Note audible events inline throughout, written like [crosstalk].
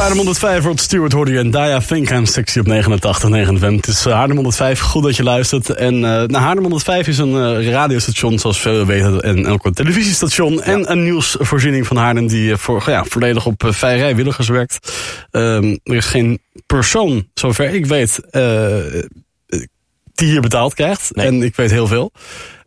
Haarlem 105, Rod Stewart hoorde je en Daya Think I'm Sexy op 89, 9 Het is uh, Haarlem 105, goed dat je luistert. En uh, nou, Haarlem 105 is een uh, radiostation, zoals veel weten, en ook een televisiestation. Ja. En een nieuwsvoorziening van Haarlem die voor, ja, volledig op vrijwilligers werkt. Um, er is geen persoon, zover ik weet, die hier betaald krijgt. Nee. En ik weet heel veel.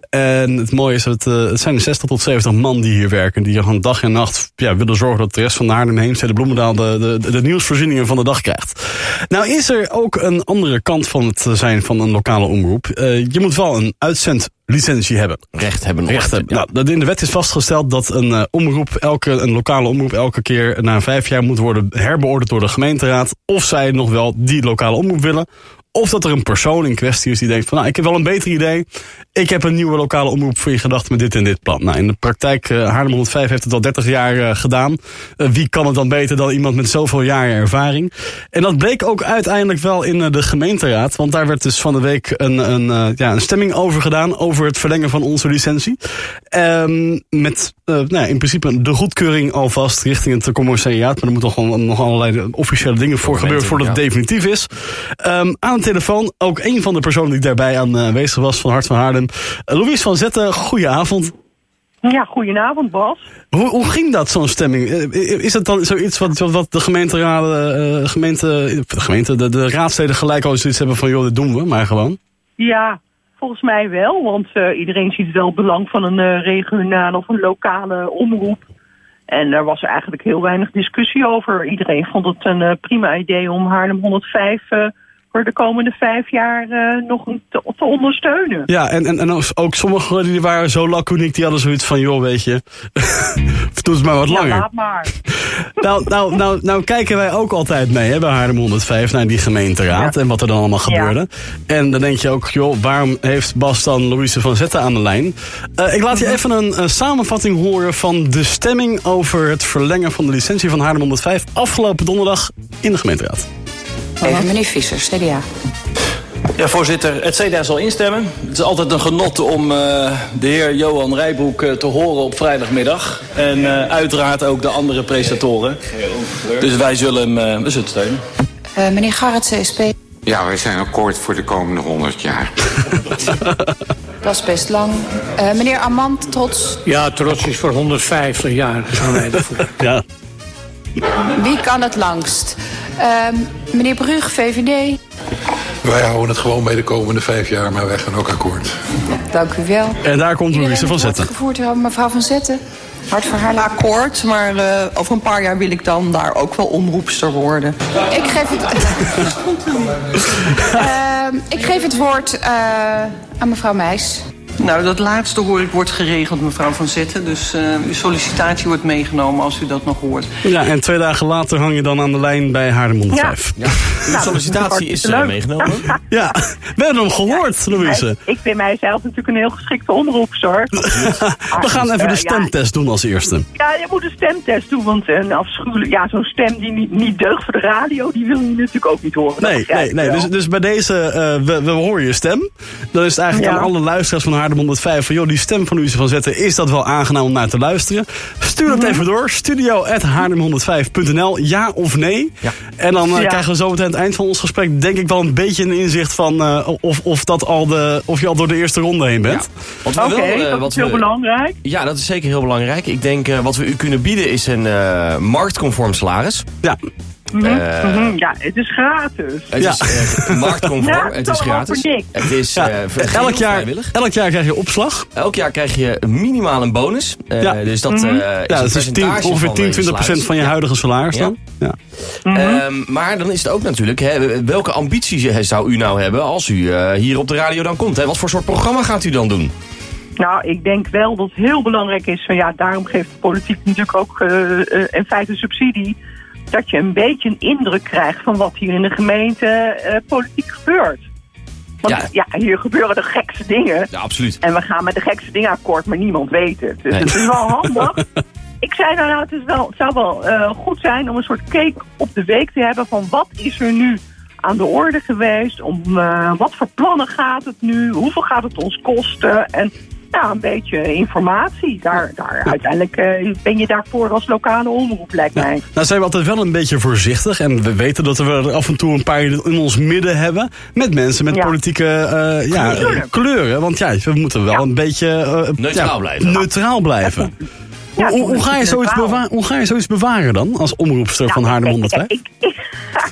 En het mooie is, het, uh, het zijn 60 tot 70 man die hier werken. Die gewoon dag en nacht ja, willen zorgen dat de rest van de Haarlem Heemstede Bloemendaal de, de, de nieuwsvoorzieningen van de dag krijgt. Nou is er ook een andere kant van het zijn van een lokale omroep. Uh, je moet wel een uitzendlicentie hebben. Recht hebben. Recht hebben. Ja. Nou, in de wet is vastgesteld dat een uh, omroep, elke, een lokale omroep, elke keer na vijf jaar moet worden herbeoordeeld door de gemeenteraad. Of zij nog wel die lokale omroep willen. Of dat er een persoon in kwestie is die denkt van nou, ik heb wel een beter idee. Ik heb een nieuwe lokale omroep voor je gedacht met dit en dit plan. Nou, in de praktijk, uh, Haarlem 105 heeft het al 30 jaar uh, gedaan. Uh, wie kan het dan beter dan iemand met zoveel jaren ervaring? En dat bleek ook uiteindelijk wel in de gemeenteraad. Want daar werd dus van de week een, een, ja, een stemming over gedaan. Over het verlengen van onze licentie. Um, met nou, in principe de goedkeuring alvast richting het commissariaat. Maar er moeten nog, nog allerlei officiële dingen voor gebeuren voordat het definitief is. Um, aan de telefoon ook een van de personen die daarbij aanwezig was van Hart van Haarlem. Louise van Zetten, goedenavond. Ja, goedenavond Bas. Hoe, hoe ging dat, zo'n stemming? Is het dan zoiets wat, wat de gemeenteraden, uh, gemeente, de, gemeente de, de raadsteden gelijk al zoiets hebben van joh, dit doen we, maar gewoon? Ja, volgens mij wel, want uh, iedereen ziet wel het belang van een uh, regionale of een lokale omroep. En er was eigenlijk heel weinig discussie over. Iedereen vond het een prima idee om Haarlem 105 voor de komende vijf jaar uh, nog te, te, ondersteunen. Ja, en, en, en ook sommigen die waren zo laconiek, die hadden zoiets van, joh, weet je, [laughs] doe het maar wat langer. Ja, laat maar. [laughs] nou, nou, nou, nou kijken wij ook altijd mee hè, bij Haarlem 105 naar die gemeenteraad ja. en wat er dan allemaal gebeurde. Ja. En dan denk je ook, joh, waarom heeft Bas dan Louise van Zetten aan de lijn? Uh, ik laat je even een, een, samenvatting horen van de stemming over het verlengen van de licentie van Haarlem 105 afgelopen donderdag in de gemeenteraad. Even meneer Visser, CDA. Ja, voorzitter, het CDA zal instemmen. Het is altijd een genot om uh, de heer Johan Rijbroek uh, te horen op vrijdagmiddag. En uh, uiteraard ook de andere presentatoren. Dus wij zullen hem we zullen steunen. meneer Garret, CSP. Ja, wij zijn akkoord voor de komende 100 jaar. [laughs] Dat is best lang. meneer Amand, trots? Ja, trots is voor 150 jaar. Gaan wij ervoor. [laughs] ja. Wie kan het langst? Uh, meneer Brug, VVD. Wij houden het gewoon bij de komende vijf jaar, maar wij gaan ook akkoord. Dank u wel. En daar komt Louise van Zetten. Gevoerd, mevrouw van Zetten. Hart voor haar. Akkoord, maar uh, over een paar jaar wil ik dan daar ook wel omroepster worden. Ik geef het, uh, [laughs] ik geef het woord uh, aan mevrouw Meijs. Nou, dat laatste hoor ik wordt geregeld, mevrouw Van Zetten. Dus uh, uw sollicitatie wordt meegenomen als u dat nog hoort. Ja, en twee dagen later hang je dan aan de lijn bij Haarlem 105. Ja. ja. De nou, sollicitatie is uh, meegenomen. [laughs] ja, we hebben hem gehoord, ja, Louise. Ik vind mijzelf natuurlijk een heel geschikte omroepster. [laughs] we gaan even de stemtest doen als eerste. Ja, je moet een stemtest doen, want een afschuwelijk... Ja, zo'n stem die niet, niet deugt voor de radio, die wil je natuurlijk ook niet horen. Nee, nee, nee. Dus, dus bij deze, uh, we, we horen je stem. Dan is het eigenlijk aan alle luisteraars van Haarlem Haarlem 105 van... joh, die stem van Louise van Zetten, is dat wel aangenaam om naar te luisteren? Stuur het even door. Studio haarlem105.nl, ja of nee? Ja. En dan uh, ja. krijgen we zo meteen aan het eind van ons gesprek... denk ik wel een beetje een inzicht van uh, of, of, dat al de, of je al door de eerste ronde heen bent. Ja. Okay, uh, dat is heel we, belangrijk. Ja, dat is zeker heel belangrijk. Ik denk wat we u kunnen bieden is een marktconform salaris. Ja. Mm -hmm. uh, mm -hmm. Ja, het is gratis. Het ja. is uh, marktconform, ja, het is gratis. Het is ja. uh, elk, jaar, elk jaar krijg je opslag. Elk jaar krijg je minimaal een bonus. ja. Dus dat mm -hmm. is ja, dat is 10, ongeveer 10, 20 procent van je huidige salaris dan. Ja. Um, maar dan is het ook natuurlijk, hè, welke ambities zou u nou hebben als u hier op de radio dan komt? Hè? Wat voor soort programma gaat u dan doen? Nou, ik denk wel dat het heel belangrijk is. Van, ja, daarom geeft de politiek natuurlijk ook in feite subsidie dat je een beetje een indruk krijgt van wat hier in de gemeente uh, politiek gebeurt. Want ja. ja. hier gebeuren de gekste dingen. Ja, absoluut. En we gaan met de gekste dingen akkoord, maar niemand weet het. Dus nee. het is wel handig. [laughs] Ik zei nou, nou het, is wel, het zou wel uh, goed zijn om een soort cake op de week te hebben van wat is er nu aan de orde geweest? Om uh, wat voor plannen gaat het nu? Hoeveel gaat het ons kosten? En ja, een beetje informatie. Daar, daar, Uiteindelijk eh, ben je daarvoor als lokale omroep, lijkt mij. Nou zijn we altijd wel een beetje voorzichtig. En we weten dat we er af en toe een paar in ons midden hebben. Met mensen met Ja. politieke eh, ja, Kleuren. kleuren. Want ja, we moeten wel Ja. een beetje... eh, Neutraal ja, blijven. Neutraal blijven. Ja, hoe, hoe, ga je zoiets neutraal. bewa- hoe ga je zoiets bewaren dan? Als omroepster van Haarlem kijk, 105? kijk, Ik, ik,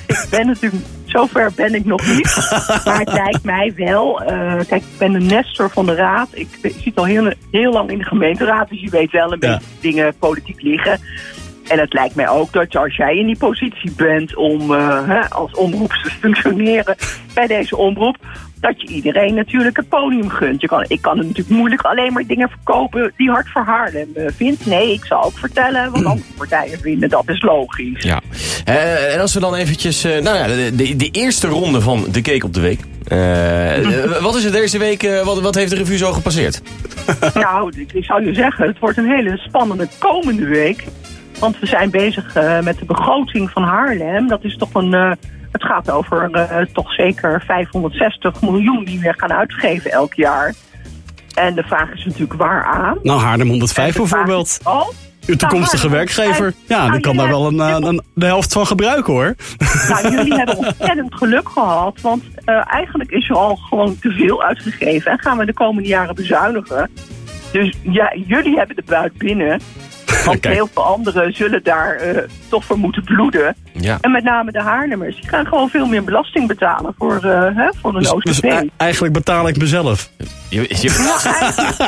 [laughs] ik ben natuurlijk, zover ben ik nog niet. [laughs] maar het lijkt mij wel. eh, kijk, ik ben de nestor van de raad. Ik, ik zit al heel, heel lang in de gemeenteraad, dus je weet wel een Ja. beetje dingen politiek liggen. En het lijkt mij ook dat als jij in die positie bent om eh, hè, als omroep te functioneren bij deze omroep, dat je iedereen natuurlijk het podium gunt. Je kan, ik kan natuurlijk moeilijk alleen maar dingen verkopen die hard voor Haarlem eh, vindt. Nee, ik zal ook vertellen wat andere partijen vinden. Dat is logisch. Ja. Eh, en als we dan eventjes... nou ja, de, de, de eerste ronde van de Cake op de Week. [laughs] Wat is er deze week... wat, wat heeft de revue zo gepasseerd? Nou, ik, ik zou je zeggen, het wordt een hele spannende komende week. Want we zijn bezig eh, met de begroting van Haarlem. Dat is toch een. eh, het gaat over eh, toch zeker 560 miljoen die we gaan uitgeven elk jaar. En de vraag is natuurlijk waaraan. Nou, Haarlem 105 En de vraag bijvoorbeeld. is- Oh, Uw toekomstige Nou, werkgever. Haarlem Ja, die kan daar wel een, een, de helft van gebruiken hoor. Nou, jullie [laughs] hebben ontzettend geluk gehad. Want eigenlijk is er al gewoon te veel uitgegeven. En gaan we de komende jaren bezuinigen. Dus ja, jullie hebben de buit binnen. [laughs] Want Kijk. heel veel anderen zullen daar eh, toch voor moeten bloeden. Ja. En met name de Haarlemmers. Die gaan gewoon veel meer belasting betalen voor, eh hè, voor een Dus, OCP. dus e- eigenlijk betaal ik mezelf. Je, je,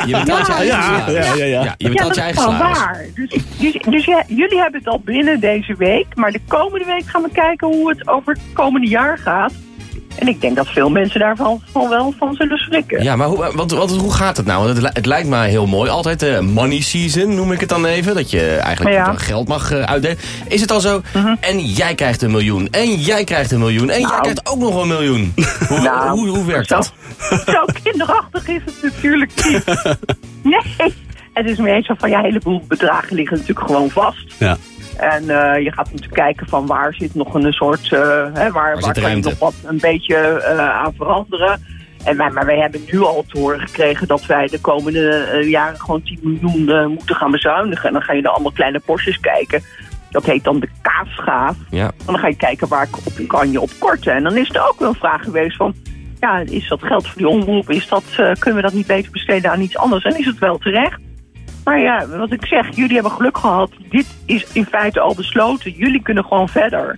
je betaalt je eigen Ja, salaris. ja, ja, ja. je ja, betaalt dat je is eigen salaris. waar. Dus, dus, dus ja, jullie hebben het al binnen deze week. Maar de komende week gaan we kijken hoe het over het komende jaar gaat. En ik denk dat veel mensen daarvan van wel van zullen schrikken. Ja, maar hoe, want, want hoe gaat het nou? Het, het lijkt mij heel mooi. Altijd de money season noem ik het dan even. Dat je eigenlijk Ja. dan geld mag eh, uitdelen. Is het al zo? En jij krijgt een miljoen. En jij krijgt een miljoen. En jij Nou. krijgt ook nog een miljoen. [laughs] Hoe, Nou, hoe, hoe werkt zo, dat? Zo kinderachtig is het natuurlijk niet. [laughs] Nee, het is meer zo van ja, een heleboel bedragen liggen natuurlijk gewoon vast. Ja. En eh, je gaat natuurlijk kijken van waar zit nog een soort, eh, hè, waar, waar, kan je nog wat een beetje eh, aan veranderen. En wij, maar wij hebben nu al te horen gekregen dat wij de komende jaren gewoon 10 miljoen moeten gaan bezuinigen. En dan ga je naar allemaal kleine postjes kijken. Dat heet dan de kaasschaaf. Ja. En dan ga je kijken waar ik op kan je op korten. En dan is er ook wel een vraag geweest van... Ja, is dat geld voor die omroep? Is dat, kunnen we dat niet beter besteden aan iets anders? En is het wel terecht? Maar ja, wat ik zeg, jullie hebben geluk gehad. Dit is in feite al besloten. Jullie kunnen gewoon verder.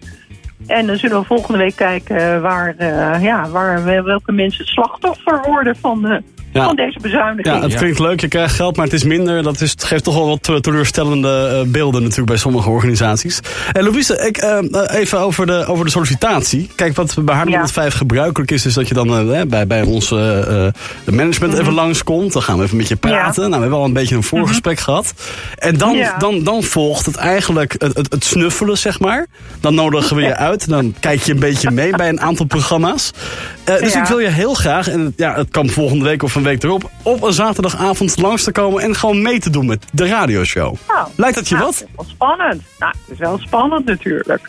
En dan zullen we volgende week kijken waar, eh, ja, waar welke mensen het slachtoffer worden van, eh, Ja. van deze bezuiniging. Ja, het klinkt leuk, je krijgt geld, maar het is minder. Dat is, het geeft toch wel wat te- teleurstellende eh, beelden natuurlijk bij sommige organisaties. En Louise, ik, eh, eh, even over de, over de sollicitatie. Kijk, wat bij Haarlem Ja. 105 gebruikelijk is, is dat je dan eh, bij, bij ons eh, eh, de management even langskomt. Dan gaan we even met je praten. Nou, we hebben al een beetje een voorgesprek gehad. En dan, Ja. dan, dan volgt het eigenlijk het, het, het snuffelen, zeg maar. Dan nodigen we je uit. Dan kijk je een beetje mee bij een aantal programma's. Eh, dus Ja. ik wil je heel graag, en het- ja, het kan volgende week of een week erop, op een zaterdagavond langs te komen en gewoon mee te doen met de radioshow. Nou, Lijkt dat je nou, wat? Het is wel spannend. Nou, het is wel spannend natuurlijk.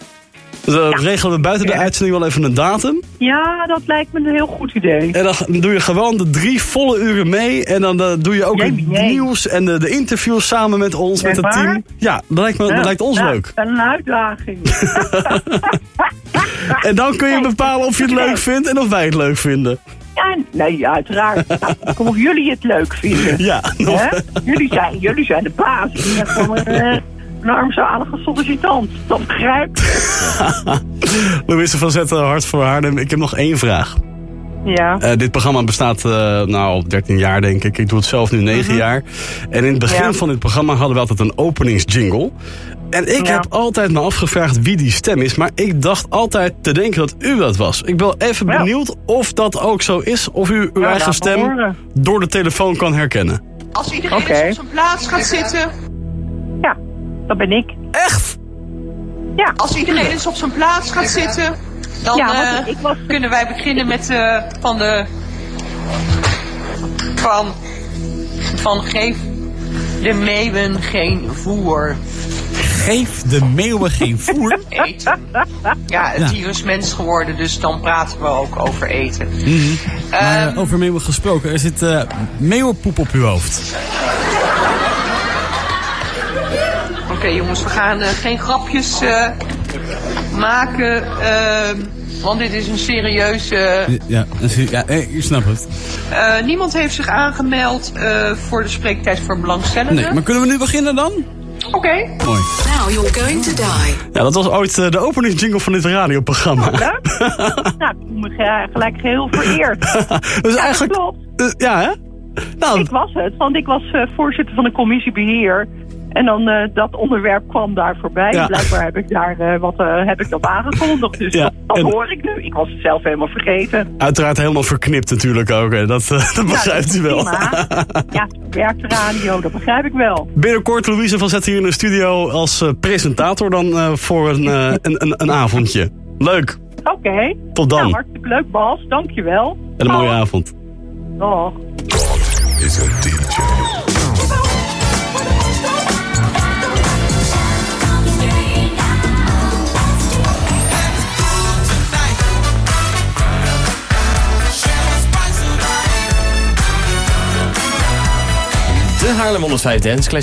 Dus, eh, regelen we buiten de uitzending wel even een datum. Ja, dat lijkt me een heel goed idee. En dan doe je gewoon de drie volle uren mee. En dan eh, doe je ook het Jee, nieuws en de, de interviews samen met ons, Echt met het waar? team. Ja, dat lijkt, me, dat lijkt ons leuk. Een uitdaging. [laughs] En dan kun je bepalen of je het leuk vindt en of wij het leuk vinden. Ja, nee, uiteraard. [laughs] Nou, Kom of jullie het leuk vinden. Ja, Hè? Jullie, zijn, jullie zijn de baas. Een, eh, een armzalige sollicitant. Dat begrijp ik. [laughs] Louise van Zetten, Hart voor Haarlem. Ik heb nog één vraag. Ja. Eh, dit programma bestaat eh, nou al 13 jaar, denk ik. Ik doe het zelf nu 9 jaar. En in het begin Mhm. Ja. van dit programma hadden we altijd een openingsjingle. En ik Ja. heb altijd me afgevraagd wie die stem is. Maar ik dacht altijd te denken dat u dat was. Ik ben even Ja. benieuwd of dat ook zo is. Of u uw Ja, eigen stem horen. door de telefoon kan herkennen. Als iedereen eens op zijn plaats gaat zitten. ja, dat ben ik. Echt? Ja. Als iedereen eens op zijn plaats gaat zitten. Dan Ja, eh, ik was- kunnen wij beginnen met eh, van de. Van. Van geef de meeuwen geen voer. Geef de meeuwen geen voer. [laughs] Eten. Ja, het Ja. dier is mens geworden, dus dan praten we ook over eten. Maar Ehm, eh, over meeuwen gesproken, er zit eh, meeuwenpoep op uw hoofd. Oké jongens, we gaan eh, geen grapjes maken, ehm, want dit is een serieuze... Ja, ja eh, ik snap het. Niemand heeft zich aangemeld voor de spreektijd voor belangstellenden. Nee, maar kunnen we nu beginnen dan? Oké. Mooi. Now you're going to die. Ja, dat was ooit eh, de openingsjingle van dit radioprogramma. Leuk. [laughs] nou, ik voel me ge- gelijk geheel vereerd. [laughs] dus ja, eigenlijk... dat klopt. eh, ja, hè? Nou, Ik was het, want ik was eh, voorzitter van de commissie beheer. En dan eh, dat onderwerp kwam daar voorbij. Ja. Blijkbaar heb ik daar eh, wat eh, heb ik dat aangekondigd. Dus Ja, dat, dat en- hoor ik nu. Ik was het zelf helemaal vergeten. uiteraard helemaal verknipt natuurlijk ook. Hè. Dat, dat begrijpt Ja, u wel. prima. Ja, werkt radio, dat begrijp ik wel. Binnenkort Louise van Zet hier in de studio als presentator dan eh, voor een, een, een, een avondje. Leuk. Oké. Tot dan. Nou, hartstikke leuk Bas, dankjewel. En een mooie avond. Dag. is a DJ. De Haarlem 105 Dance Classic.